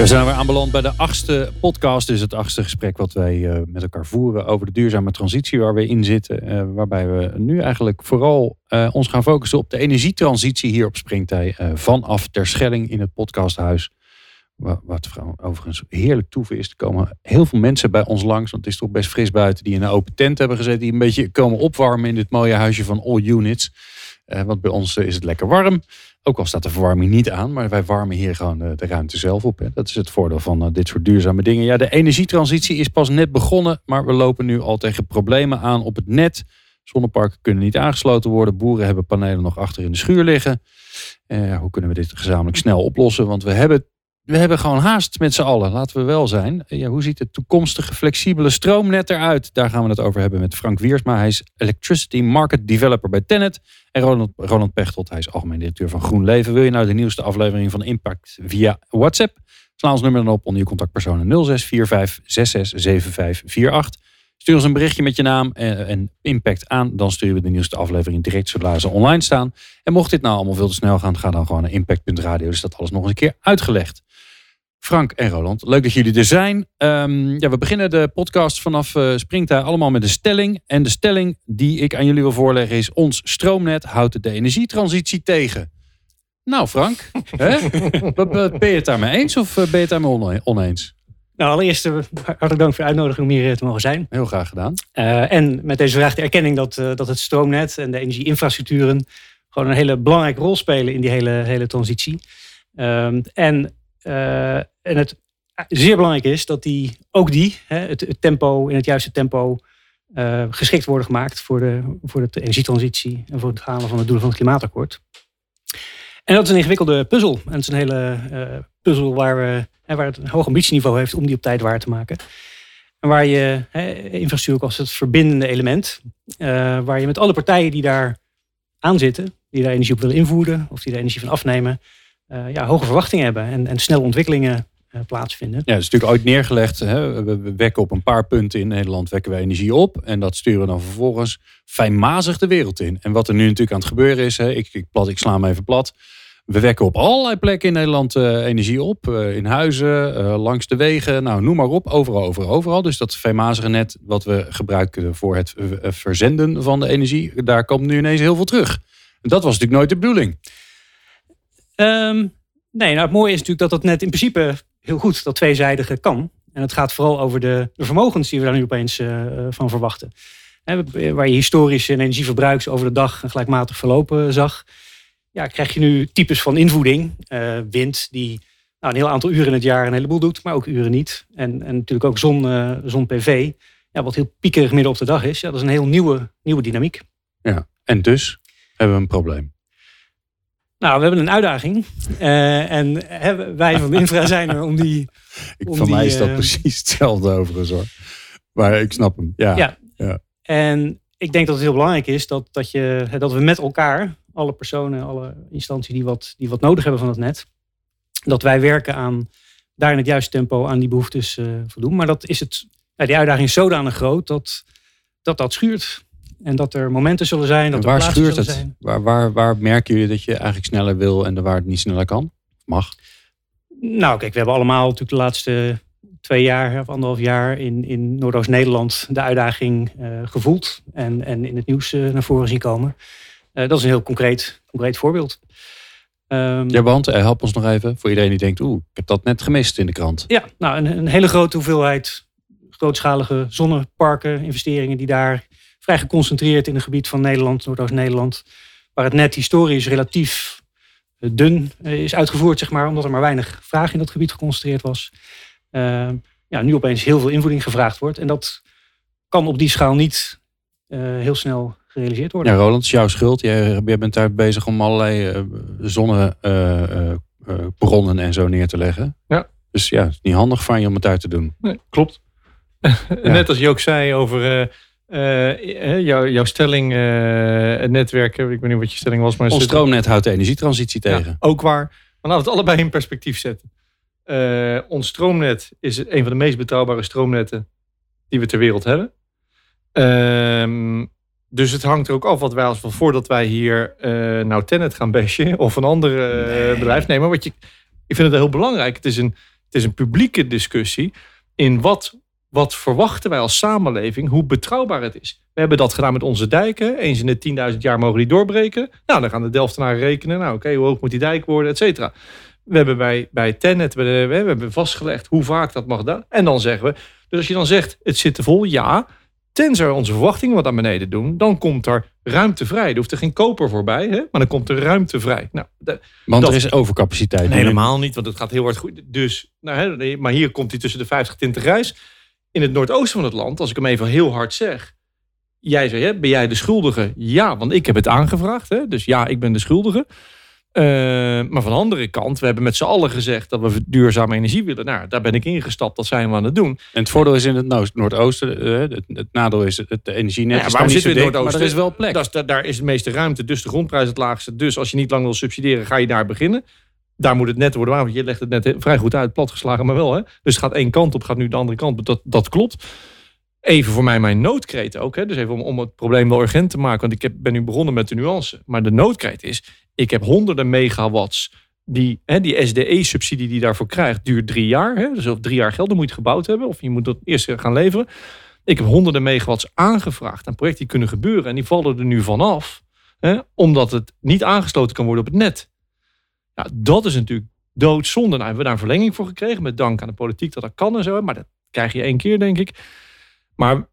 We zijn weer aanbeland bij de achtste podcast. Dus het achtste gesprek wat wij uh, met elkaar voeren over de duurzame transitie waar we in zitten. Uh, waarbij we nu eigenlijk vooral uh, ons gaan focussen op de energietransitie hier op Springtij. vanaf Terschelling in het podcasthuis. Wat overigens heerlijk toeven is. Er komen heel veel mensen bij ons langs. Want het is toch best fris buiten. Die in een open tent hebben gezeten. Die een beetje komen opwarmen in dit mooie huisje van All Units. want bij ons is het lekker warm. Ook al staat de verwarming niet aan, maar wij warmen hier gewoon de, ruimte zelf op. Hè. Dat is het voordeel van uh, dit soort duurzame dingen. Ja, de energietransitie is pas net begonnen, maar we lopen nu al tegen problemen aan op het net. Zonneparken kunnen niet aangesloten worden. Boeren hebben panelen nog achter in de schuur liggen. Uh, hoe kunnen we dit gezamenlijk snel oplossen? Want we hebben we hebben gewoon haast met z'n allen, laten we wel zijn. Ja, hoe ziet het toekomstige flexibele stroomnet eruit? Daar gaan we het over hebben met Frank Wiersma. Hij is Electricity Market Developer bij Tennet. En Roland, Roland Pechtold, hij is algemeen directeur van GroenLeven. Wil je nou de nieuwste aflevering van Impact via WhatsApp? Sla ons nummer dan op onder je contactpersonen 0645 667548. Stuur ons een berichtje met je naam en impact aan. Dan sturen we de nieuwste aflevering direct zodra ze online staan. En mocht dit nou allemaal veel te snel gaan, ga dan gewoon naar impact.radio. Dus dat alles nog eens een keer uitgelegd. Frank en Roland, leuk dat jullie er zijn. Um, ja, we beginnen de podcast vanaf uh, Springtij allemaal met een stelling. En de stelling die ik aan jullie wil voorleggen is... ons stroomnet houdt de energietransitie tegen. Nou Frank, hè? ben je het daarmee eens of eh, ben je het daarmee oneens? Nou, allereerst uh, hartelijk dank voor de uitnodiging om hier te mogen zijn. Heel graag gedaan. Uh, en met deze vraag de erkenning dat, uh, dat het stroomnet en de energieinfrastructuren gewoon een hele belangrijke rol spelen in die hele, hele transitie. Ehm, en en het zeer belangrijk is dat die, ook die, hè, het, tempo in het juiste tempo, uh, geschikt worden gemaakt voor de, voor de energietransitie en voor het halen van de doelen van het klimaatakkoord. En dat is een ingewikkelde puzzel. En het is een hele uh, puzzel waar, we, waar het een hoog ambitieniveau heeft om die op tijd waar te maken. En waar je hè, infrastructuur als het verbindende element, waar je met alle partijen die daar aan zitten, die daar energie op willen invoeren of die daar energie van afnemen, uh, ja, hoge verwachtingen hebben en, en snelle ontwikkelingen uh, plaatsvinden. Ja, is natuurlijk ooit neergelegd. Hè? We wekken op een paar punten in Nederland wekken we energie op. En dat sturen we dan vervolgens fijnmazig de wereld in. En wat er nu natuurlijk aan het gebeuren is, hè, ik, ik, plat, ik sla hem even plat. We wekken op allerlei plekken in Nederland uh, energie op. In huizen, langs de wegen, nou noem maar op. Overal, overal, overal. Dus dat fijnmazige net wat we gebruiken voor het verzenden van de energie. Daar komt nu ineens heel veel terug. Dat was natuurlijk nooit de bedoeling. Um, nee, nou het mooie is natuurlijk dat dat net in principe heel goed dat tweezijdige kan. En het gaat vooral over de, vermogens die we daar nu opeens uh, van verwachten. He, waar je historisch energieverbruik over de dag gelijkmatig verlopen zag. Ja, krijg je nu types van invoeding. Wind die nou, een heel aantal uren in het jaar een heleboel doet, maar ook uren niet. En, en natuurlijk ook zon, zon PV. Ja, wat heel piekerig midden op de dag is. Ja, dat is een heel nieuwe, nieuwe dynamiek. Ja, en dus hebben we een probleem. Nou, we hebben een uitdaging. Uh, en hè, wij van infra zijn er om die... Ik, om van die, mij is dat uh, precies hetzelfde overigens hoor. Maar ik snap hem, ja. ja. ja. En ik denk dat het heel belangrijk is dat, dat, je, dat we met elkaar, alle personen, alle instanties die wat, die wat nodig hebben van het net, dat wij werken aan daar in het juiste tempo aan die behoeftes uh, voldoen. Maar dat is het, ja, die uitdaging is zodanig groot dat dat, dat schuurt. En dat er momenten zullen zijn. Dat en waar er schuurt het? Zijn. Waar, waar, waar merken jullie dat je eigenlijk sneller wil en waar het niet sneller kan? Mag? Nou, kijk, we hebben allemaal natuurlijk de laatste twee jaar of anderhalf jaar in, in Noordoost-Nederland de uitdaging uh, gevoeld. En, en in het nieuws uh, naar voren zien komen. Uh, dat is een heel concreet, concreet voorbeeld. Um, ja, want help ons nog even voor iedereen die denkt, oeh, ik heb dat net gemist in de krant. Ja, nou, een, een hele grote hoeveelheid grootschalige zonneparken, investeringen die daar vrij geconcentreerd in het gebied van Nederland, Noordoost-Nederland, waar het net historisch relatief eh, dun eh, is uitgevoerd, zeg maar, omdat er maar weinig vraag in dat gebied geconcentreerd was. Uh, ja, nu opeens heel veel invoeding gevraagd wordt. En dat kan op die schaal niet uh, heel snel gerealiseerd worden. Ja, Roland, is jouw schuld. Jij, jij bent daar bezig om allerlei uh, zonnebronnen en zo neer te leggen. Ja. Dus ja, het is niet handig van je om het uit te doen. Nee, klopt. ja. Net als je ook zei over Uh, jou, jouw stelling, uh, het netwerk, ik weet niet wat je stelling was. Maar Ons stroomnet houdt de energietransitie tegen. Ja, ook waar. Maar laten we het allebei in perspectief zetten. Uh, ons stroomnet is een van de meest betrouwbare stroomnetten die we ter wereld hebben. Ehm, dus het hangt er ook af wat wij als van voordat wij hier nou Tenet gaan bashen of een ander nee. bedrijf nemen. Wat je, ik vind het heel belangrijk. Het is een, het is een publieke discussie in wat wat verwachten wij als samenleving, hoe betrouwbaar het is. We hebben dat gedaan met onze dijken. Eens in de 10.000 jaar mogen die doorbreken. Nou, dan gaan de Delftenaren rekenen. Nou, oké, hoe hoog moet die dijk worden, et cetera. We hebben bij, bij Tennet, we, we hebben vastgelegd hoe vaak dat mag dan. En dan zeggen we, dus als je dan zegt, het zit te vol, ja. Tenzij onze verwachtingen wat naar beneden doen, dan komt er ruimte vrij. Er hoeft er geen koper voorbij, hè? maar dan komt er ruimte vrij. Nou, want er is overcapaciteit. Nee, helemaal niet, want het gaat heel hard goed. Dus, nou, hè, maar hier komt hij tussen de 50 20 reis in het noordoosten van het land, als ik hem even heel hard zeg. Jij zei, hè, ben jij de schuldige? Ja, want ik heb het aangevraagd. Hè? Dus ja, ik ben de schuldige. Uh, maar van de andere kant, we hebben met z'n allen gezegd dat we duurzame energie willen. Nou, daar ben ik ingestapt, dat zijn we aan het doen. En het voordeel is in het Noordoosten, uh, het, het, nadeel is het energienet. Ja, waarom zitten we in het Noordoosten? Maar er is wel plek. Dat is, daar is de meeste ruimte, dus de grondprijs het laagste. Dus als je niet lang wil subsidiëren, ga je daar beginnen daar moet het net worden waar. Want je legt het net vrij goed uit, platgeslagen, maar wel. Hè? Dus het gaat één kant op, gaat nu de andere kant op. Dat, dat klopt. Even voor mij mijn noodkreet ook. Hè? Dus even om, om het probleem wel urgent te maken. Want ik heb, ben nu begonnen met de nuance. Maar de noodkreet is, ik heb honderden megawatts. Die, hè, die SDE-subsidie die daarvoor krijgt, duurt drie jaar. Hè? Dus of drie jaar geld, moet je het gebouwd hebben. Of je moet dat eerst gaan leveren. Ik heb honderden megawatts aangevraagd aan projecten die kunnen gebeuren. En die vallen er nu vanaf. Hè? Omdat het niet aangesloten kan worden op het net. Ja, dat is natuurlijk doodzonde. Nou, hebben we daar een verlenging voor gekregen. Met dank aan de politiek dat dat kan en zo. Maar dat krijg je één keer, denk ik. Maar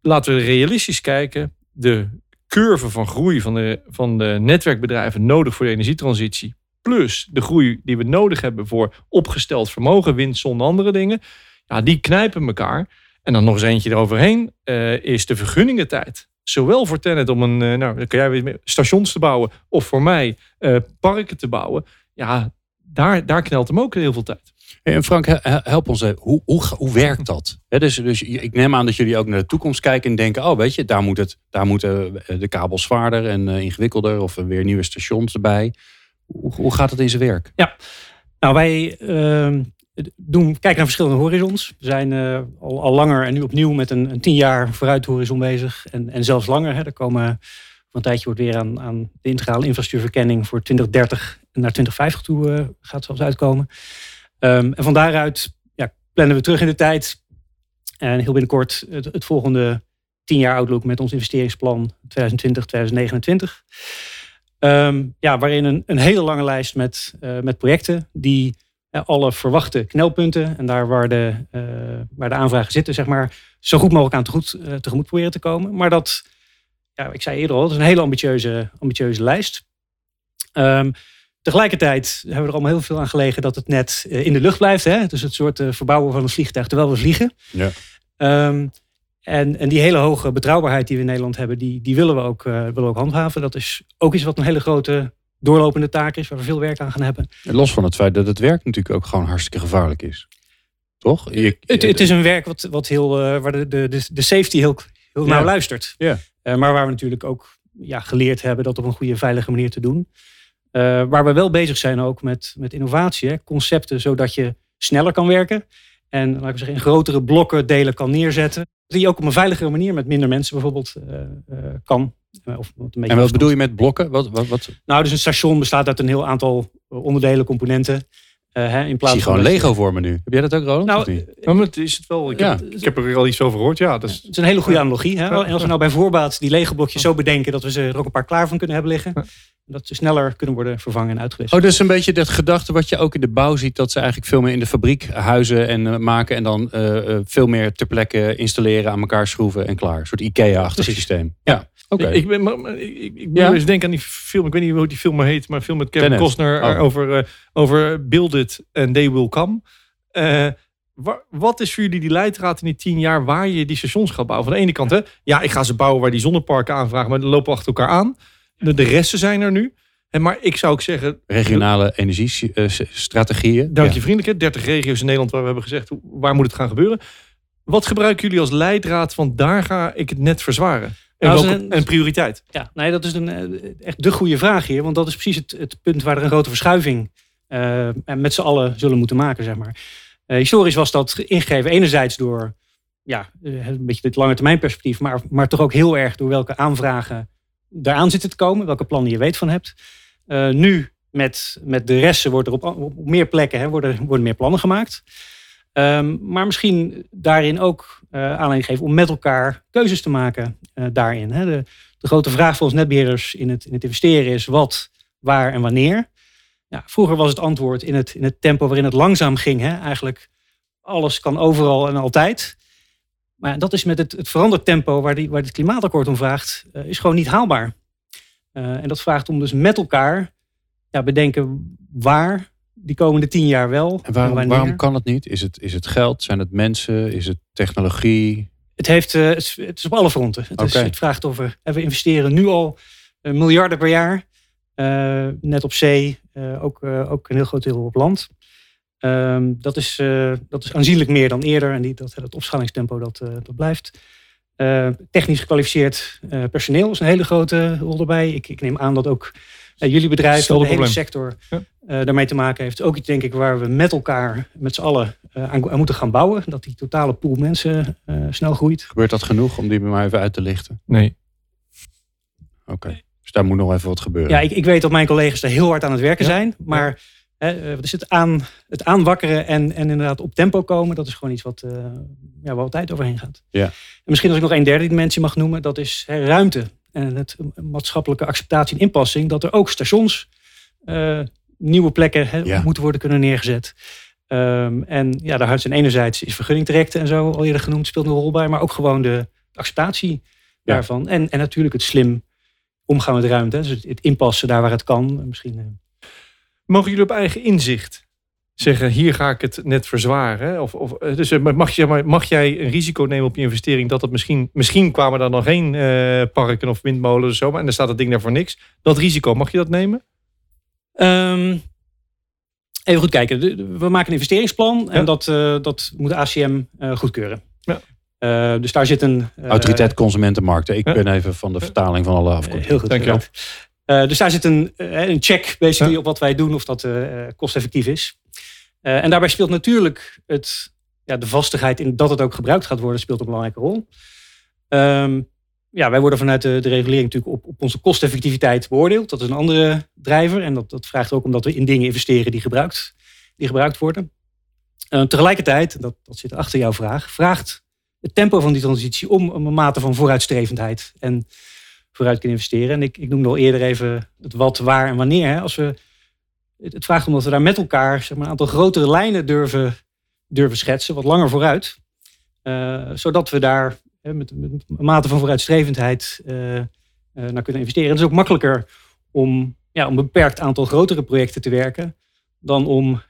laten we realistisch kijken. De curve van groei van de, van de netwerkbedrijven nodig voor de energietransitie. Plus de groei die we nodig hebben voor opgesteld vermogen, winst zonder andere dingen. Ja, die knijpen elkaar. En dan nog eens eentje eroverheen uh, is de vergunningentijd. Zowel voor Tennet om een, uh, nou, kan jij weer stations te bouwen, of voor mij uh, parken te bouwen ja, daar, daar knelt hem ook heel veel tijd. En Frank, help ons. Hoe, hoe, hoe werkt dat? dus, dus ik neem aan dat jullie ook naar de toekomst kijken en denken: oh, weet je, daar, moet het, daar moeten de kabels zwaarder en uh, ingewikkelder of weer nieuwe stations erbij. Hoe, hoe gaat het in zijn werk? Ja, nou, wij uh, doen, kijken naar verschillende horizons. We zijn uh, al, al langer en nu opnieuw met een, een tien jaar vooruit horizon bezig. En, en zelfs langer. Hè. Er komen een tijdje wordt weer aan, aan de integrale infrastructuurverkenning voor 2030 naar 2050 toe uh, gaat zelfs uitkomen. Um, en van daaruit ja, plannen we terug in de tijd. En heel binnenkort het, volgende 10 jaar outlook met ons investeringsplan 2020-2029. Um, ja, waarin een, een, hele lange lijst met, uh, met projecten die alle verwachte knelpunten en daar waar de, uh, waar de aanvragen zitten, zeg maar, zo goed mogelijk aan tegemoet, tegemoet proberen te komen. Maar dat ja, ik zei eerder al, het is een hele ambitieuze, ambitieuze lijst. Um, tegelijkertijd hebben we er allemaal heel veel aan gelegen dat het net eh, in de lucht blijft. Hè? Dus het soort uh, verbouwen van een vliegtuig terwijl we vliegen. Ja. Um, en, en die hele hoge betrouwbaarheid die we in Nederland hebben, die, die willen, we ook, uh, willen we ook handhaven. Dat is ook iets wat een hele grote doorlopende taak is, waar we veel werk aan gaan hebben. los van het feit dat het werk natuurlijk ook gewoon hartstikke gevaarlijk is. Toch? Je, het, het, is een werk wat, wat heel, waar de, de, de safety heel, heel ja. nauw luistert. Ja. Uh, maar waar we natuurlijk ook ja, geleerd hebben dat op een goede, veilige manier te doen. Uh, waar we wel bezig zijn ook met, met innovatie, hè? concepten zodat je sneller kan werken. En laten we zeggen, in grotere blokken delen kan neerzetten. Die je ook op een veiligere manier met minder mensen bijvoorbeeld uh, kan. Of een beetje en wat bedoel je met blokken? Wat, wat, wat? Nou, dus een station bestaat uit een heel aantal onderdelen, componenten. Uh, hè, in plaats Zie gewoon Lego voor me nu. Heb jij dat ook, Roland? Nou, ja, maar is het wel. Ik, heb, ik heb er al iets over gehoord. Ja, dat is, het is een hele goede analogie. Hè? En als we nou bij voorbaat die Lego blokjes zo bedenken dat we ze er ook een paar klaar van kunnen hebben liggen. Dat ze sneller kunnen worden vervangen en uitgewisseld. Oh, dus een beetje dat gedachte wat je ook in de bouw ziet. Dat ze eigenlijk veel meer in de fabriek huizen en uh, maken. En dan uh, veel meer ter plekke installeren, aan elkaar schroeven en klaar. Een soort IKEA-achtig systeem. Ja. Oké. Ik, ben, ik, ik, ja? eens denken aan die film. Ik weet niet hoe die film heet. Maar een film met Kevin Tenet. Costner oh. over, uh, over Build It and They Will Come. Uh, wat is voor jullie die leidraad in die tien jaar waar je die stations gaat bouwen? Van de ene kant, hè, ja, ik ga ze bouwen waar die zonneparken aanvragen, maar die lopen achter elkaar aan. De, de resten zijn er nu. En maar ik zou ook zeggen. Regionale energiestrategieën. Dank je vriendelijk. 30 regio's in Nederland waar we hebben gezegd waar moet het gaan gebeuren. Wat gebruiken jullie als leidraad van daar ga ik het net verzwaren? En, Nou, welke- ze- en prioriteit? Ja, nee, dat is een, eh, echt de goede vraag hier. Want dat is precies het, het punt waar er een grote verschuiving eh, en met z'n allen zullen moeten maken, zeg maar. Eh, historisch was dat ingegeven enerzijds door ja, een beetje dit lange termijn perspectief, maar, maar toch ook heel erg door welke aanvragen eraan zitten te komen, welke plannen je weet van hebt. Eh, nu met, met de resten wordt er op, op meer plekken hè, worden, worden meer plannen gemaakt. Ehm, maar misschien daarin ook eh aanleiding geven om met elkaar keuzes te maken eh, daarin. Hè. De, de grote vraag voor ons netbeheerders in het, in het investeren is wat, waar en wanneer. Vroeger was het antwoord in het, in het tempo waarin het langzaam ging. Hè. Eigenlijk alles kan overal en altijd. Maar ja, dat is met het, het veranderd tempo waar, die, waar het klimaatakkoord om vraagt, eh, is gewoon niet haalbaar. Eh, en dat vraagt om dus met elkaar ja, bedenken waar die komende tien jaar wel En waarom, waarom kan het niet? Is het, is het geld? Zijn het mensen? Is het technologie? Het, heeft, eh, het, is, het is op alle fronten. Het, is, het vraagt over. en we investeren nu al miljarden per jaar. Net op zee, ook, ook een heel groot deel op land. Ehm, dat, is, eh, dat is aanzienlijk meer dan eerder. En die, dat, dat opschalingstempo dat, eh, dat blijft. Eh, technisch gekwalificeerd eh, personeel is een hele grote rol erbij. Ik, ik neem aan dat ook jullie bedrijf, de hele probleem. sector, Ja. eh, daarmee te maken heeft. Ook iets denk ik waar we met elkaar, met z'n allen eh, aan, aan moeten gaan bouwen. Dat die totale pool mensen eh, snel groeit. Gebeurt dat genoeg om die bij mij even uit te lichten? Nee. Oké. Dus daar moet nog even wat gebeuren. Ja, ik, ik weet dat mijn collega's daar heel hard aan het werken Ja. zijn. Maar hè, wat is het, aan, het aanwakkeren en, en inderdaad op tempo komen, dat is gewoon iets wat, eh, ja, waar overheen gaat. Ja. En misschien als ik nog een derde dimensie mag noemen, dat is hè, ruimte. En het maatschappelijke acceptatie en inpassing. Dat er ook stations, eh, nieuwe plekken hè, Ja. moeten worden kunnen neergezet. Ehm, en ja, daar zijn enerzijds is vergunningdirecte en zo al eerder genoemd, speelt een rol bij. Maar ook gewoon de acceptatie Ja. daarvan. En, en natuurlijk het slim omgaan met ruimte. Dus het, het inpassen daar waar het kan. Misschien, eh, Mogen jullie op eigen inzicht zeggen, hier ga ik het net verzwaren? Of, of, eh, dus eh, mag, je, mag jij een risico nemen op je investering dat het misschien, misschien kwamen er dan geen eh, parken of windmolens of zo, maar en dan staat het ding daar voor niks. Dat risico, mag je dat nemen? Ehm, even goed kijken. We maken een investeringsplan en Ja. dat, eh, dat moet de ACM eh, goedkeuren. Ja. Dus daar zit een... Autoriteit Consumentenmarkten. Ik Ja. ben even van de vertaling van alle afkortingen. heel goed. Dankjewel. bedankt. Eh, dus daar zit een, eh, een check basically Ja. op wat wij doen of dat eh, kosteffectief is. En daarbij speelt natuurlijk het, ja, de vastigheid in dat het ook gebruikt gaat worden, speelt een belangrijke rol. Ehm, ja, wij worden vanuit de, de regulering natuurlijk op, op onze kosteffectiviteit beoordeeld. Dat is een andere drijver. En dat, dat vraagt ook omdat we in dingen investeren die gebruikt, die gebruikt worden. Tegelijkertijd, dat, dat zit achter jouw vraag, vraagt het tempo van die transitie om een mate van vooruitstrevendheid en vooruit kunnen investeren. En ik, ik noemde al eerder even het wat, waar en wanneer. Hè. Als we, het, vraagt omdat we daar met elkaar zeg maar, een aantal grotere lijnen durven, durven schetsen, wat langer vooruit. Eh, zodat we daar hè, met, een mate van vooruitstrevendheid eh, eh, naar kunnen investeren. Het is ook makkelijker om, ja, om een beperkt aantal grotere projecten te werken dan om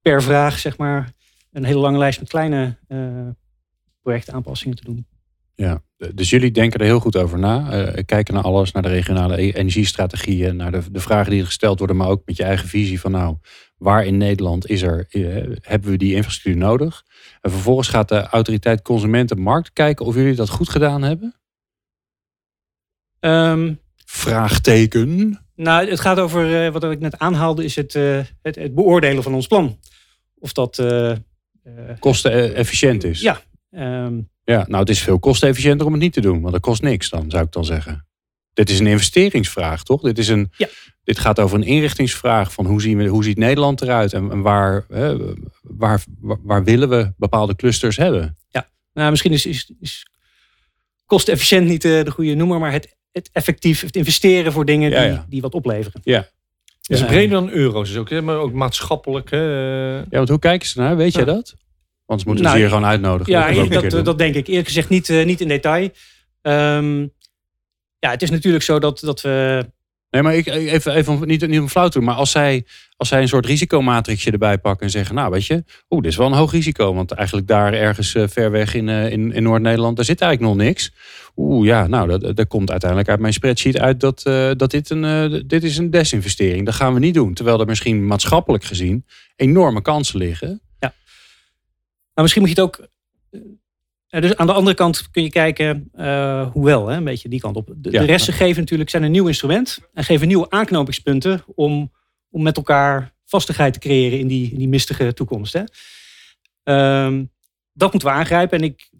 per vraag zeg maar, een hele lange lijst met kleine projectaanpassingen te doen. Ja, dus jullie denken er heel goed over na. Eh, kijken naar alles, naar de regionale e- energiestrategieën, naar de, de vragen die er gesteld worden, maar ook met je eigen visie van nou, waar in Nederland is er, eh, hebben we die infrastructuur nodig? En vervolgens gaat de autoriteit Consumentenmarkt kijken of jullie dat goed gedaan hebben? Ehm, Vraagteken. Nou, het gaat over, eh, wat ik net aanhaalde, is het, eh, het, het beoordelen van ons plan. Of dat, eh, eh, Kostenefficiënt is. Ja. ehm, Ja, nou het is veel kostenefficiënter om het niet te doen, want dat kost niks dan, zou ik dan zeggen. Dit is een investeringsvraag, toch? Dit, is een, Ja. dit gaat over een inrichtingsvraag van hoe, zien we, hoe ziet Nederland eruit en, en waar, hè, waar, waar, waar willen we bepaalde clusters hebben? nou, misschien is, is, is kostefficiënt niet eh, de goede noemer, maar het, het effectief, het investeren voor dingen Ja, die, ja. die wat opleveren. Ja. Is Ja. breder dan euro's, is ook, hè, maar ook maatschappelijk. Hè? Ja, want hoe kijken ze naar? Weet jij Ja. dat? Anders moeten we Nou, ze hier gewoon uitnodigen. Ja, Dat dat, denk ik. Eerlijk gezegd niet, eh, niet in detail. Ehm, ja, het is natuurlijk zo dat, dat we Nee, maar ik, even, even niet, niet om flauw te doen, maar als zij, als zij een soort risicomatrixje erbij pakken en zeggen, nou weet je, oeh, dit is wel een hoog risico, want eigenlijk daar ergens eh, ver weg in, eh, in, in Noord-Nederland, daar zit eigenlijk nog niks. Oeh, ja, nou, dat, dat komt uiteindelijk uit mijn spreadsheet uit dat, dat dit, een, dit is een desinvestering. Dat gaan we niet doen. Terwijl er misschien maatschappelijk gezien enorme kansen liggen. Maar misschien moet je het ook eh, dus aan de andere kant kun je kijken, uh, hoewel, hè, een beetje die kant op. De, Ja. de resten geven natuurlijk, zijn een nieuw instrument en geven nieuwe aanknopingspunten om, om met elkaar vastigheid te creëren in die, in die mistige toekomst. Hè. Ehm, dat moeten we aangrijpen en ik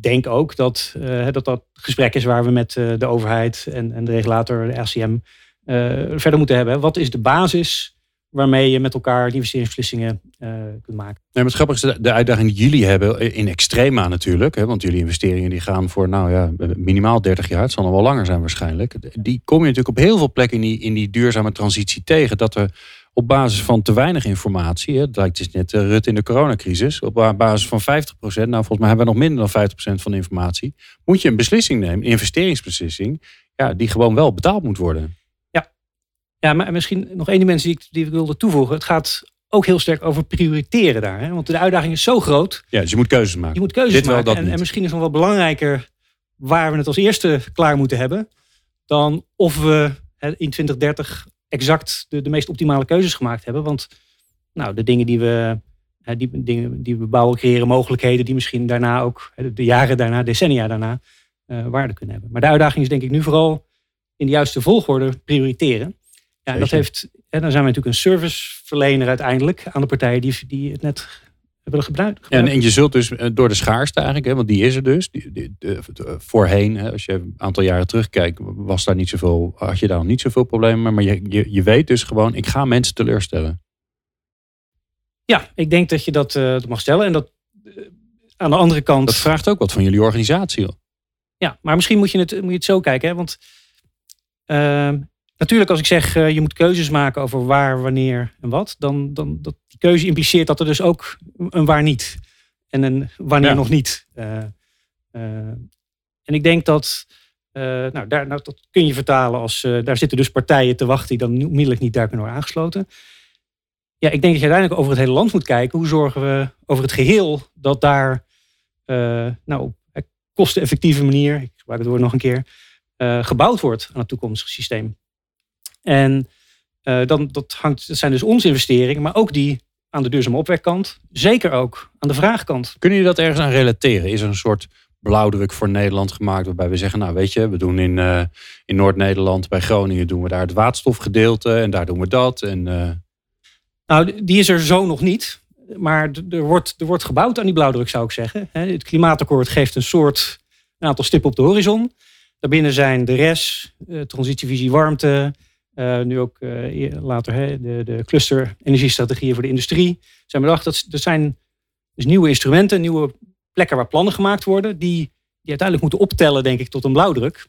denk ook dat eh, dat, dat gesprek is waar we met eh, de overheid en, en de regulator, de RCM, eh, verder moeten hebben. Wat is de basis waarmee je met elkaar investeringsbeslissingen eh, kunt maken? Nee, maar het grappige is de- uitdaging die jullie hebben in extrema natuurlijk. Hè, want jullie investeringen die gaan voor nou ja, minimaal 30 jaar. Het zal nog wel langer zijn waarschijnlijk. Die kom je natuurlijk op heel veel plekken in die, in die duurzame transitie tegen. Dat er op basis van te weinig informatie. Hè, het lijkt dus net eh, Rut in de coronacrisis. Op ba- basis van 50%, nou volgens mij hebben we nog minder dan 50% van de informatie. Moet je een beslissing nemen, een investeringsbeslissing. Ja, die gewoon wel betaald moet worden. Ja, maar misschien nog één dimensie die ik, die ik wilde toevoegen. Het gaat ook heel sterk over prioriteren daar. Hè? Want de uitdaging is zo groot. Ja, dus je moet keuzes maken. Je moet keuzes Dit wel, maken. dat en, misschien is nog wel belangrijker waar we het als eerste klaar moeten hebben. Dan of we hè, in 2030 exact de, de meest optimale keuzes gemaakt hebben. Want nou, de dingen die we, hè, die, dingen die we bouwen, creëren mogelijkheden die misschien daarna ook, hè, de jaren daarna, decennia daarna, eh, waarde kunnen hebben. Maar de uitdaging is denk ik nu vooral in de juiste volgorde prioriteren. Ja, dat heeft, en dan zijn we natuurlijk een serviceverlener uiteindelijk aan de partijen die, die het net hebben gebruikt. En, en je zult dus eh, door de schaarste eigenlijk, hè, want die is er dus. Die, die- de- de- voorheen, hè, als je een aantal jaren terugkijkt, was daar niet zoveel, had je daar nog niet zoveel problemen mee. Maar je, je, je weet dus gewoon, ik ga mensen teleurstellen. Ja, ik denk dat je dat, eh, dat mag stellen. En dat eh, aan de andere kant. Dat vraagt ook wat van jullie organisatie. Hoor. Ja, maar misschien moet je het, moet je het zo kijken. Hè? Want ehm, natuurlijk, als ik zeg eh, je moet keuzes maken over waar, wanneer en wat, dan, dan dat die keuze impliceert dat er dus ook een waar niet en een wanneer Ja. nog niet. eh, eh, en ik denk dat. nou, daar, nou, dat kun je vertalen als. daar zitten dus partijen te wachten die dan onmiddellijk niet daar kunnen worden aangesloten. Ja, ik denk dat je uiteindelijk over het hele land moet kijken. Hoe zorgen we over het geheel dat daar. nou, op kosteneffectieve manier, ik gebruik het woord nog een keer, gebouwd wordt aan het toekomstige systeem. En eh, dan, dat, hangt, dat zijn dus onze investeringen, maar ook die aan de duurzame opwekkant. Zeker ook aan de vraagkant. Kunnen jullie dat ergens aan relateren? Is er een soort blauwdruk voor Nederland gemaakt waarbij we zeggen, nou weet je, we doen in, eh, in Noord-Nederland, bij Groningen doen we daar het waterstofgedeelte en daar doen we dat. En, eh, Nou, die is er zo nog niet. Maar er wordt, er wordt gebouwd aan die blauwdruk, zou ik zeggen. Het klimaatakkoord geeft een soort een aantal stippen op de horizon. Daarbinnen zijn de RES, transitievisie warmte, eh, nu ook eh, later hè, de, de cluster energiestrategieën voor de industrie. Zijn bedacht dat er zijn dus nieuwe instrumenten, nieuwe plekken waar plannen gemaakt worden, die, die uiteindelijk moeten optellen, denk ik, tot een blauwdruk.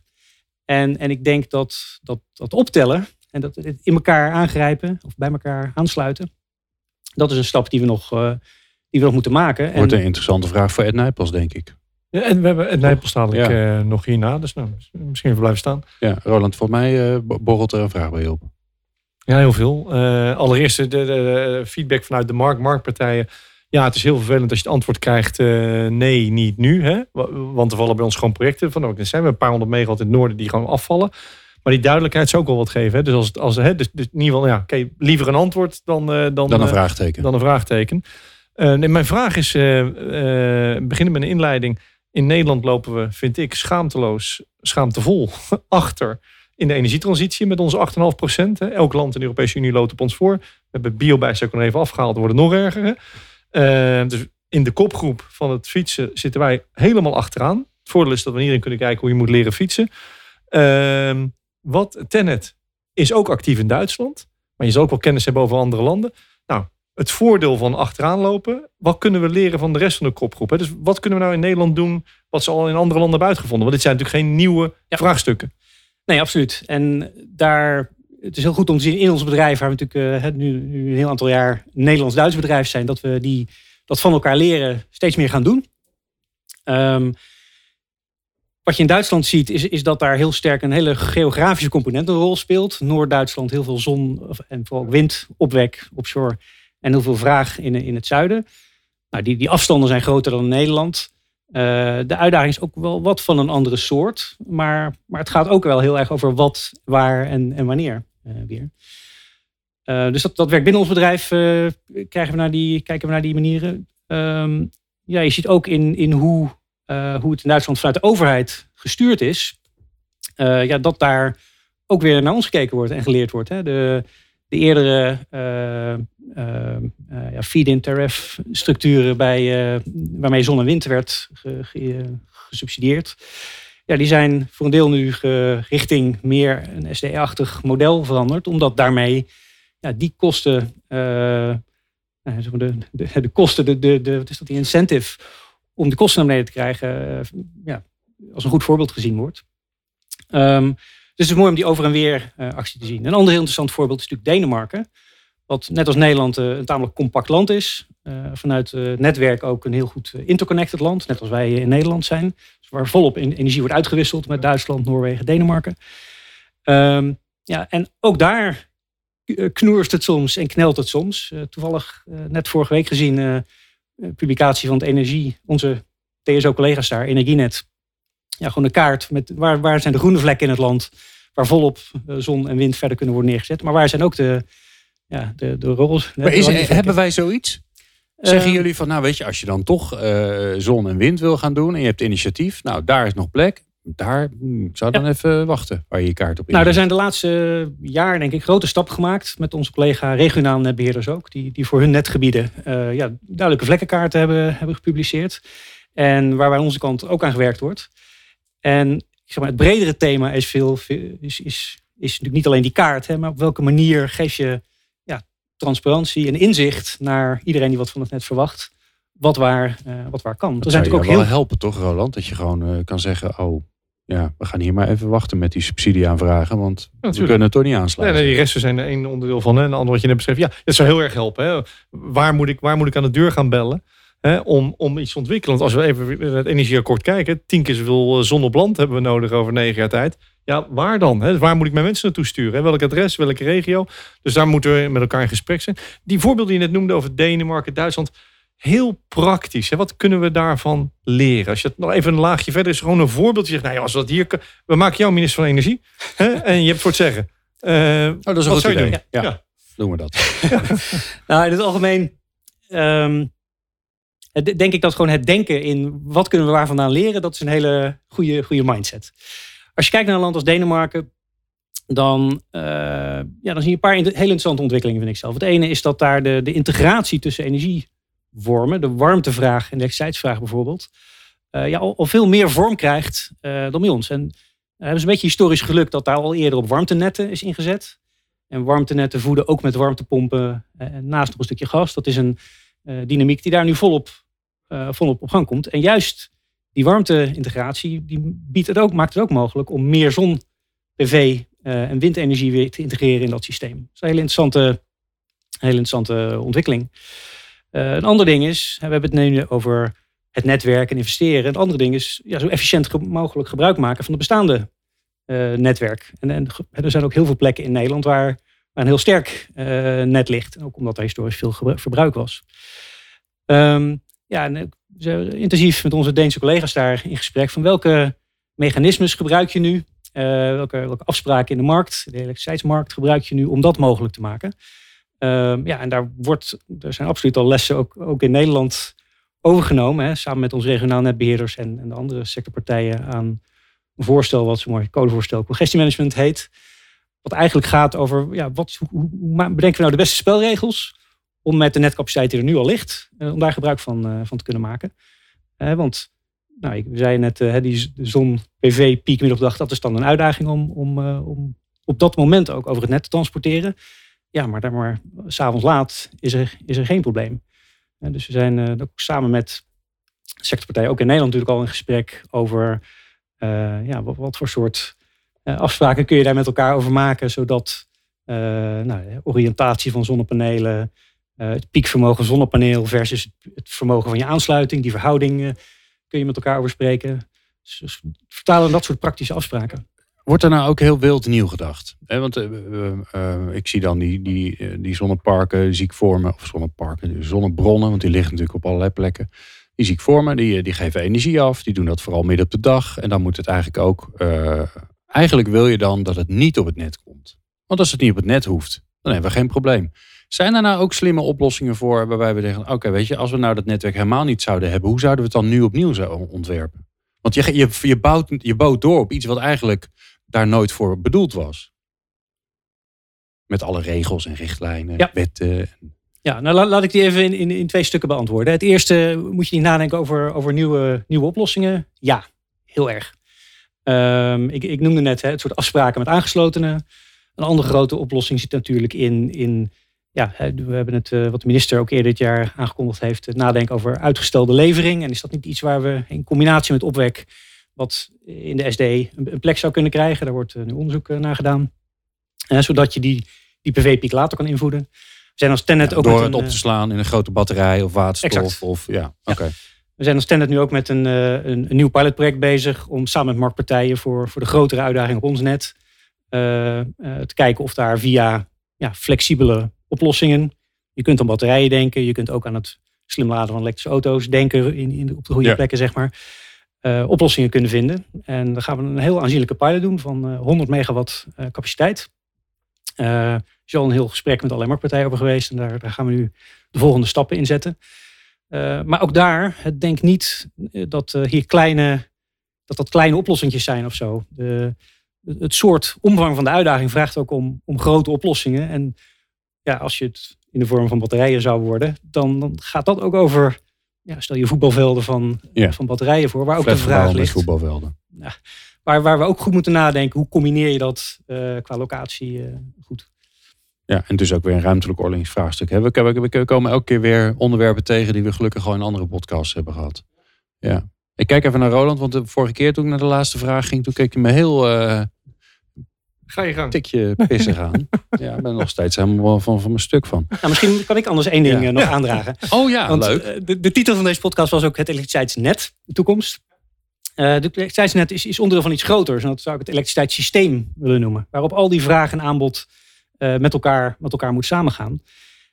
En, en ik denk dat, dat dat optellen en dat het in elkaar aangrijpen of bij elkaar aansluiten, dat is een stap die we nog, eh, die we nog moeten maken. wordt En- een interessante vraag voor Ed Nijpels, denk ik. Ja, en we hebben het Nijpels dadelijk Ja. eh, nog hierna. Dus nou, misschien even blijven staan. Ja, Roland, volgens mij eh, borrelt er een vraag bij je op. Ja, heel veel. Eh, allereerst de, de, de feedback vanuit de markt, marktpartijen. Ja, het is heel vervelend als je het antwoord krijgt. nee, niet nu. Hè? Wa- Want er vallen bij ons gewoon projecten van. Ook er zijn we een paar honderd megawatt in het noorden die gewoon afvallen. Maar die duidelijkheid zou ook wel wat geven. Hè? Dus als als, hè, dus, dus in ieder geval, ja, oké, liever een antwoord dan, dan, Dan een vraagteken. dan een vraagteken. Nee, mijn vraag is, beginnen met een inleiding. In Nederland lopen we, vind ik, schaamteloos, schaamtevol achter in de energietransitie met onze 8,5 procent. Elk land in de Europese Unie loopt op ons voor. We hebben biobijstek nog even afgehaald, het nog erger. Eh, dus in de kopgroep van het fietsen zitten wij helemaal achteraan. Het voordeel is dat we hierin kunnen kijken hoe je moet leren fietsen. Ehm, wat Tenet is ook actief in Duitsland. Maar je zal ook wel kennis hebben over andere landen. Het voordeel van achteraan lopen. Wat kunnen we leren van de rest van de kopgroep? Hè? Dus wat kunnen we nou in Nederland doen wat ze al in andere landen hebben uitgevonden? Want dit zijn natuurlijk geen nieuwe Ja. vraagstukken. Nee, absoluut. En daar, het is heel goed om te zien in ons bedrijf, waar we natuurlijk eh, nu, nu een heel aantal jaar Nederlands-Duits bedrijf zijn, dat we die, dat van elkaar leren steeds meer gaan doen. Ehm, wat je in Duitsland ziet, is, is dat daar heel sterk een hele geografische component een rol speelt. Noord-Duitsland heel veel zon en vooral wind, opwek, offshore en heel veel vraag in, in het zuiden. Nou, die, die afstanden zijn groter dan in Nederland. Eh, de uitdaging is ook wel wat van een andere soort. Maar, maar het gaat ook wel heel erg over wat, waar en, en wanneer eh, weer. Eh, dus dat, dat werkt binnen ons bedrijf. krijgen we naar die, kijken we naar die manieren. Ehm, ja, je ziet ook in, in hoe hoe het in Duitsland vanuit de overheid gestuurd is, ja, dat daar ook weer naar ons gekeken wordt en geleerd wordt. Hè. De, de eerdere ja, feed-in tariff structuren bij, waarmee zon en wind werd gesubsidieerd ja, die zijn voor een deel nu richting meer een SDE-achtig model veranderd. Omdat daarmee ja, die kosten, de, de, de, kosten, de, de, de, wat is dat, die incentive om de kosten naar beneden te krijgen, ja, als een goed voorbeeld gezien wordt. Um, dus het is mooi om die over en weer uh, actie te zien. Een ander heel interessant voorbeeld is natuurlijk Denemarken. Wat net als Nederland een tamelijk compact land is. vanuit het netwerk ook een heel goed interconnected land. Net als wij in Nederland zijn waar volop energie wordt uitgewisseld met Duitsland, Noorwegen, Denemarken. Um, ja, en ook daar eh, knoerst het soms en knelt het soms. Toevallig net vorige week gezien publicatie van het energie, onze TSO-collega's daar, Energienet. Ja, gewoon een kaart met waar, waar zijn de groene vlekken in het land, waar volop zon en wind verder kunnen worden neergezet. Maar waar zijn ook de, ja, de, de rollen. Maar is, hebben wij zoiets? Zeggen ehm, jullie van, nou weet je, als je dan toch uh, zon en wind wil gaan doen en je hebt initiatief, nou daar is nog plek. Daar ik zou dan even wachten waar je je kaart op in. Nou, er zijn de laatste jaar denk ik grote stappen gemaakt met onze collega regionaal netbeheerders ook, die, die voor hun netgebieden uh, ja, duidelijke vlekkenkaarten hebben, hebben gepubliceerd. En waar aan onze kant ook aan gewerkt wordt. En ik zeg maar, het bredere thema is, veel, is, is, is natuurlijk niet alleen die kaart, hè, maar op welke manier geef je transparantie en inzicht naar iedereen die wat van het net verwacht, wat waar, uh, wat waar kan. Dat, dat zou je ook heel... wel helpen toch, Roland? Dat je gewoon uh, kan zeggen, oh, ja, we gaan hier maar even wachten met die subsidieaanvragen, want we kunnen het toch niet aansluiten. Nee, nee, die resten zijn er één onderdeel van. Hè. En een ander wat je net beschreef, ja, dat zou heel erg helpen. Hè. Waar, moet ik, waar moet ik aan de deur gaan bellen? Hè, om, om iets te ontwikkelen. Want als we even het energieakkoord kijken, tien keer zoveel eh, zon op land hebben we nodig over negen jaar tijd. Ja, waar dan? Hè? Waar moet ik mijn mensen naartoe sturen? Hè? Welk adres, welke regio? Dus daar moeten we met elkaar in gesprek zijn. Die voorbeelden die je net noemde over Denemarken, Duitsland. Heel praktisch. Hè? Wat kunnen we daarvan leren? Als je het nog even een laagje verder is, gewoon een voorbeeld. Je zegt, nou ja, als dat hier... We maken jou minister van Energie. Hè? En je hebt voor het zeggen. Uh, oh, dat is een goed idee. Ja, ja. ja, doen we dat. nou, in het algemeen... Um, denk ik dat gewoon het denken in wat kunnen we waar vandaan leren, dat is een hele goede, goede mindset. Als je kijkt naar een land als Denemarken, dan, uh, ja, dan zie je een paar hele interessante ontwikkelingen, vind ik zelf. Het ene is dat daar de, de integratie tussen energievormen, de warmtevraag en de elektriciteitsvraag bijvoorbeeld, uh, ja, al, veel meer vorm krijgt dan bij ons. En hebben ze een beetje historisch geluk dat daar al eerder op warmtenetten is ingezet. En warmtenetten voeden ook met warmtepompen naast nog een stukje gas. Dat is een dynamiek die daar nu volop, volop op gang komt. En juist die warmte-integratie die biedt het ook, maakt het ook mogelijk om meer zon, PV uh, en windenergie weer te integreren in dat systeem. Dat is een hele interessante, hele interessante ontwikkeling. Een ander ding is, we hebben het nu over het netwerk en investeren. Het andere ding is ja, zo efficiënt mogelijk gebruik maken van het bestaande netwerk. En, en, er zijn ook heel veel plekken in Nederland waar een heel sterk net ligt. Ook omdat er historisch veel verbruik was. Um, ja, en zijn intensief met onze Deense collega's daar in gesprek van welke mechanismes gebruik je nu? Uh, welke, welke afspraken in de markt, de elektriciteitsmarkt, gebruik je nu om dat mogelijk te maken? Uh, ja, en daar, wordt, er zijn absoluut al lessen ook, ook in Nederland overgenomen, hè, samen met onze regionaal netbeheerders en, en de andere sectorpartijen aan een voorstel, wat zo mooi codevoorstel congestiemanagement heet. Wat eigenlijk gaat over ja, wat, hoe, hoe bedenken we nou de beste spelregels om met de netcapaciteit die er nu al ligt, eh, om daar gebruik van, eh, van te kunnen maken. want nou, ik zei net, uh, die zon-PV piekmiddeldag, dat is dan een uitdaging om, om, om op dat moment ook over het net te transporteren. Ja, maar, daar maar s'avonds laat is er, is er geen probleem. dus we zijn ook samen met sectorpartijen, ook in Nederland natuurlijk al in gesprek over ja, wat, wat, voor soort afspraken kun je daar met elkaar over maken, zodat nou, oriëntatie van zonnepanelen, uh, het piekvermogen zonnepaneel versus het vermogen van je aansluiting. Die verhouding kun je met elkaar overspreken. Dus, dus, vertalen dat soort praktische afspraken. Wordt er nou ook heel wild nieuw gedacht? want ik zie dan die, die, die zonneparken zie ik vormen, of zonneparken, zonnebronnen, want die liggen natuurlijk op allerlei plekken. Die zie ik vormen, die, die geven energie af, die doen dat vooral midden op de dag. En dan moet het eigenlijk ook, eigenlijk wil je dan dat het niet op het net komt. Want als het niet op het net hoeft, dan hebben we geen probleem. Zijn er nou ook slimme oplossingen voor waarbij we zeggen, oké, weet je, als we nou dat netwerk helemaal niet zouden hebben, hoe zouden we het dan nu opnieuw zo ontwerpen? Want je, je, je, bouwt, je bouwt door op iets wat eigenlijk daar nooit voor bedoeld was. Met alle regels en richtlijnen, Ja. wetten. Ja, nou la- laat ik die even in, in, in twee stukken beantwoorden. Het eerste, moet je niet nadenken over, over nieuwe, nieuwe oplossingen? Ja, heel erg. Ehm, ik, ik noemde net hè, het soort afspraken met aangeslotenen. Een andere grote oplossing zit natuurlijk in, in ja, we hebben het, eh, wat de minister ook eerder dit jaar aangekondigd heeft, het nadenken over uitgestelde levering. En is dat niet iets waar we in combinatie met opwek, wat in de SD een, een plek zou kunnen krijgen? Daar wordt eh, nu onderzoek eh, naar gedaan. Zodat je die, die PV-piek later kan invoeden. We zijn als Tenet ook door het een, op te slaan in een grote batterij of waterstof. Exact. Of, ja, oké. We zijn als Tenet nu ook met een, eh, een, een nieuw pilotproject bezig om samen met marktpartijen voor, voor de grotere uitdaging op ons net eh, eh, te kijken of daar via ja, flexibele oplossingen. Je kunt aan batterijen denken, je kunt ook aan het slim laden van elektrische auto's denken in, in, op de goede Ja. plekken, zeg maar. oplossingen kunnen vinden. En dan gaan we een heel aanzienlijke pilot doen van eh, 100 megawatt capaciteit. Er is al een heel gesprek met allerlei marktpartijen over geweest. En daar, daar gaan we nu de volgende stappen in zetten. Eh, maar ook daar, het denk niet eh, dat eh, hier kleine, dat dat kleine oplossingjes zijn of zo. De, het soort omvang van de uitdaging vraagt ook om, om grote oplossingen. En ja, als je het in de vorm van batterijen zou worden, dan, dan gaat dat ook over, ja, stel je voetbalvelden van, Ja. van batterijen voor, waar ook de vraag ligt. voetbalvelden. Waar, waar we ook goed moeten nadenken, hoe combineer je dat qua locatie goed. Ja, en dus ook weer een ruimtelijk ordeningsvraagstuk. hè. We, we, we komen elke keer weer onderwerpen tegen die we gelukkig al in andere podcasts hebben gehad. Ja. Ik kijk even naar Roland, want de vorige keer toen ik naar de laatste vraag ging, toen keek hij me heel eh Ga je gang. tikje pissig aan. ja, ik ben nog steeds helemaal van, van mijn stuk van. Nou, misschien kan ik anders één ding Ja. eh, nog aandragen. Oh ja, Want leuk. eh, de, de titel van deze podcast was ook het elektriciteitsnet, de toekomst. Eh het elektriciteitsnet is, is onderdeel van iets groters. En dat zou ik het elektriciteitssysteem willen noemen. Waarop al die vraag en aanbod eh, met, elkaar, met elkaar moet samengaan.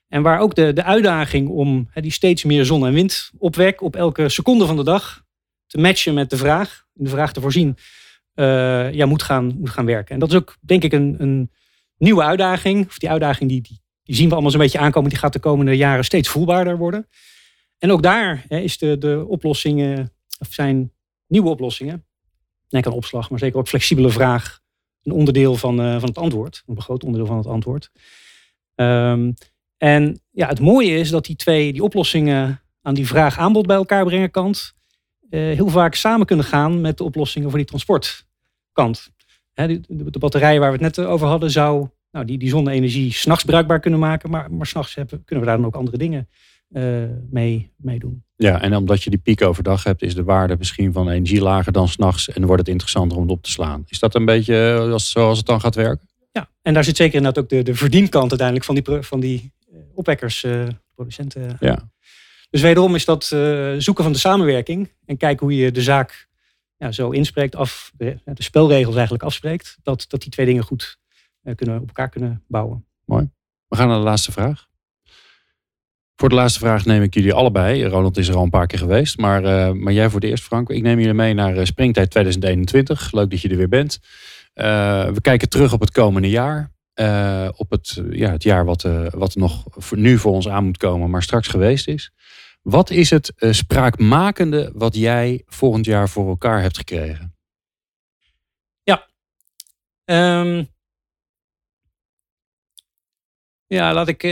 En waar ook de, de uitdaging om die steeds meer zon- en windopwek op elke seconde van de dag te matchen met de vraag, de vraag te voorzien, eh, ja, moet, gaan, moet gaan werken. En dat is ook denk ik een, een nieuwe uitdaging. Of die uitdaging die, die, zien we allemaal zo'n beetje aankomen. Die gaat de komende jaren steeds voelbaarder worden. En ook daar is de, de oplossingen, of zijn nieuwe oplossingen. Denk aan opslag, maar zeker ook flexibele vraag. Een onderdeel van, eh, van het antwoord. Een groot onderdeel van het antwoord. Ehm, en ja, het mooie is dat die twee, die oplossingen aan die vraag aanbod bij elkaar brengen kant. eh, heel vaak samen kunnen gaan met de oplossingen voor die transportkant. Hè, de, de, batterijen waar we het net over hadden, zou nou, die, die zonne-energie s'nachts bruikbaar kunnen maken. Maar, maar s'nachts kunnen we daar dan ook andere dingen eh, mee, mee doen. Ja, en omdat je die piek overdag hebt, is de waarde misschien van energie lager dan s'nachts. En dan wordt het interessanter om het op te slaan. Is dat een beetje eh, als, zoals het dan gaat werken? Ja, en daar zit zeker inderdaad ook de, de verdienkant uiteindelijk van die, van die eh, opwekkers, eh, producenten. Ja. Dus wederom is dat zoeken van de samenwerking en kijken hoe je de zaak ja, zo inspreekt, af, de, de spelregels eigenlijk afspreekt, dat, dat die twee dingen goed kunnen, op elkaar kunnen bouwen. We gaan naar de laatste vraag. Voor de laatste vraag neem ik jullie allebei. Ronald is er al een paar keer geweest. Maar, eh, maar jij voor het eerst, Frank. Ik neem jullie mee naar eh, Springtijd 2021. Leuk dat je er weer bent. Eh, we kijken terug op het komende jaar. Op het, ja, het jaar wat, wat nog voor, nu voor ons aan moet komen, maar straks geweest is. Wat is het spraakmakende wat jij volgend jaar voor elkaar hebt gekregen? Ehm, ja, laat ik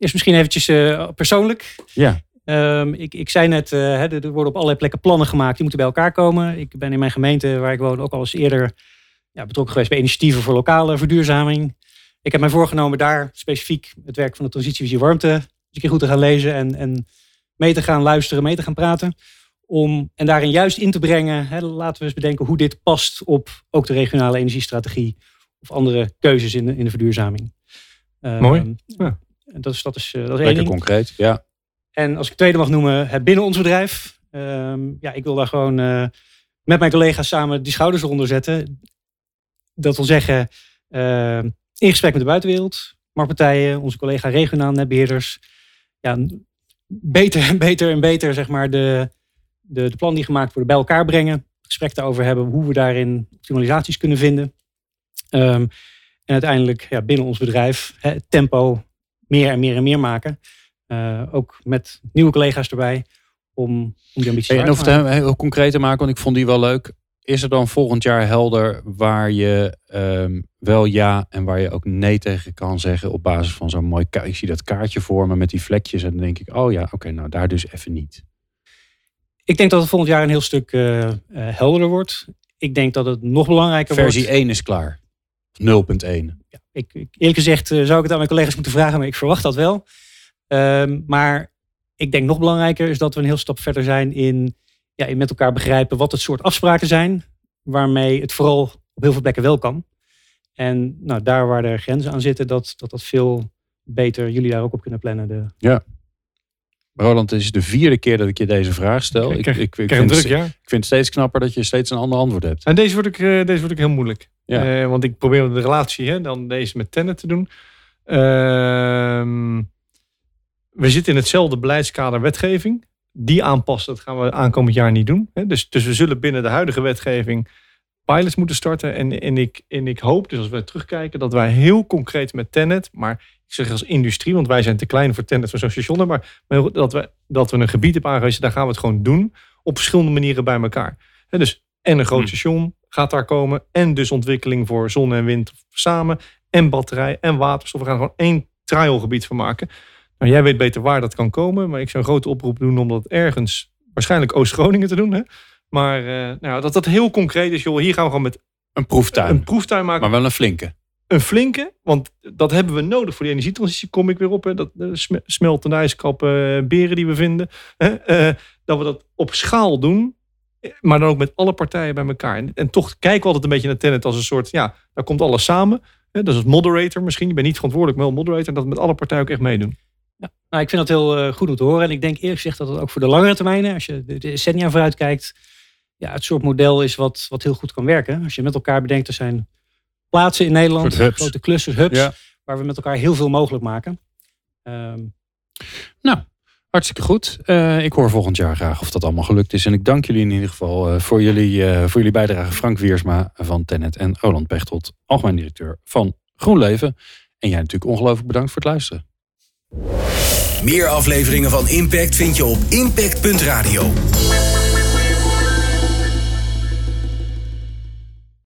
eerst misschien eventjes eh, persoonlijk. Ja. Ehm, ik, ik zei net, eh, hè, er worden op allerlei plekken plannen gemaakt. Die moeten bij elkaar komen. Ik ben in mijn gemeente, waar ik woon, ook al eens eerder ja, betrokken geweest bij initiatieven voor lokale verduurzaming. Ik heb mij voorgenomen daar specifiek het werk van de transitievisie warmte eens een keer goed te gaan lezen en, en mee te gaan luisteren, mee te gaan praten. Om, en daarin juist in te brengen, hè, laten we eens bedenken hoe dit past op ook de regionale energiestrategie of andere keuzes in de, in de verduurzaming. Ehm, Mooi. Ja. En Dat is, dat is, eh, dat is één ding. concreet. Ja. En als ik tweede mag noemen, het binnen ons bedrijf. Ehm, ja, ik wil daar gewoon eh, met mijn collega's samen die schouders eronder zetten. Dat wil zeggen, eh, in gesprek met de buitenwereld, marktpartijen, onze collega regionaal netbeheerders. Ja, beter en beter en beter, zeg maar, de, de, de plannen die gemaakt worden bij elkaar brengen. Gesprek daarover hebben hoe we daarin optimalisaties kunnen vinden. Ehm, en uiteindelijk ja, binnen ons bedrijf hè, tempo meer en meer en meer maken. ook met nieuwe collega's erbij om, om die ambities hey, te En of het heel concreet te maken, want ik vond die wel leuk. Is er dan volgend jaar helder waar je ehm, wel ja en waar je ook nee tegen kan zeggen op basis van zo'n mooi kaartje? Ik zie dat kaartje vormen met die vlekjes en dan denk ik, oh ja, oké, nou daar dus even niet. Ik denk dat het volgend jaar een heel stuk uh, uh, helderder wordt. Ik denk dat het nog belangrijker Versie wordt. Versie 1 is klaar. 0.1. Ja, ik, eerlijk gezegd uh, zou ik het aan mijn collega's moeten vragen, maar ik verwacht dat wel. Ehm, maar ik denk nog belangrijker is dat we een heel stap verder zijn in, ja, in met elkaar begrijpen wat het soort afspraken zijn. Waarmee het vooral op heel veel plekken wel kan. En nou, daar waar er grenzen aan zitten, dat dat, dat veel beter jullie daar ook op kunnen plannen. De... Ja. Roland, het is de vierde keer dat ik je deze vraag stel. Ik, ik, ik, ik vind, druk, ja. ik vind het steeds knapper dat je steeds een ander antwoord hebt. En deze wordt ik, uh, deze wordt ik heel moeilijk. Ja. Uh, want ik probeer de relatie, hè, dan deze met Tenet te doen. Uh, we zitten in hetzelfde beleidskader wetgeving. Die aanpassen, dat gaan we aankomend jaar niet doen. Hè. Dus, dus we zullen binnen de huidige wetgeving pilots moeten starten. En, en, ik, en ik hoop, dus als we terugkijken, dat wij heel concreet met Tenet, maar ik zeg als industrie, want wij zijn te klein voor Tenet voor zo'n station, maar, dat, we, dat we een gebied hebben aangewezen, daar gaan we het gewoon doen. Op verschillende manieren bij elkaar. Dus en een groot Hmm. station gaat daar komen. En dus ontwikkeling voor zon en wind samen. En batterij en waterstof. We gaan er gewoon één trialgebied van maken. Nou, jij weet beter waar dat kan komen. Maar ik zou een grote oproep doen om dat ergens, waarschijnlijk Oost-Groningen te doen. Hè? Maar uh, nou, dat dat heel concreet is. Joh, hier gaan we gewoon met een proeftuin. Een proeftuin maken. Maar wel een flinke. Een flinke, want dat hebben we nodig voor die energietransitie. Kom ik weer op, hè? dat smeltende ijskappen, uh, beren die we vinden. Hè? Uh, dat we dat op schaal doen, maar dan ook met alle partijen bij elkaar. En, en toch kijken we altijd een beetje naar Tenet als een soort, ja, daar komt alles samen. Hè? Dat is het moderator misschien. Je bent niet verantwoordelijk, maar wel moderator. En dat met alle partijen ook echt meedoen. Ja, nou, ik vind dat heel goed om te horen. En ik denk eerlijk gezegd dat het ook voor de langere termijnen, als je de decennia vooruit kijkt, ja, het soort model is wat, wat heel goed kan werken. Als je met elkaar bedenkt, er zijn plaatsen in Nederland, grote clusters, hubs, ja. waar we met elkaar heel veel mogelijk maken. Um, nou, hartstikke goed. Uh, ik hoor volgend jaar graag of dat allemaal gelukt is. En ik dank jullie in ieder geval uh, voor, jullie, uh, voor jullie bijdrage. Frank Wiersma van Tennet en Roland Pechtold, algemeen directeur van GroenLeven. En jij natuurlijk ongelooflijk bedankt voor het luisteren. Meer afleveringen van Impact vind je op impact.radio.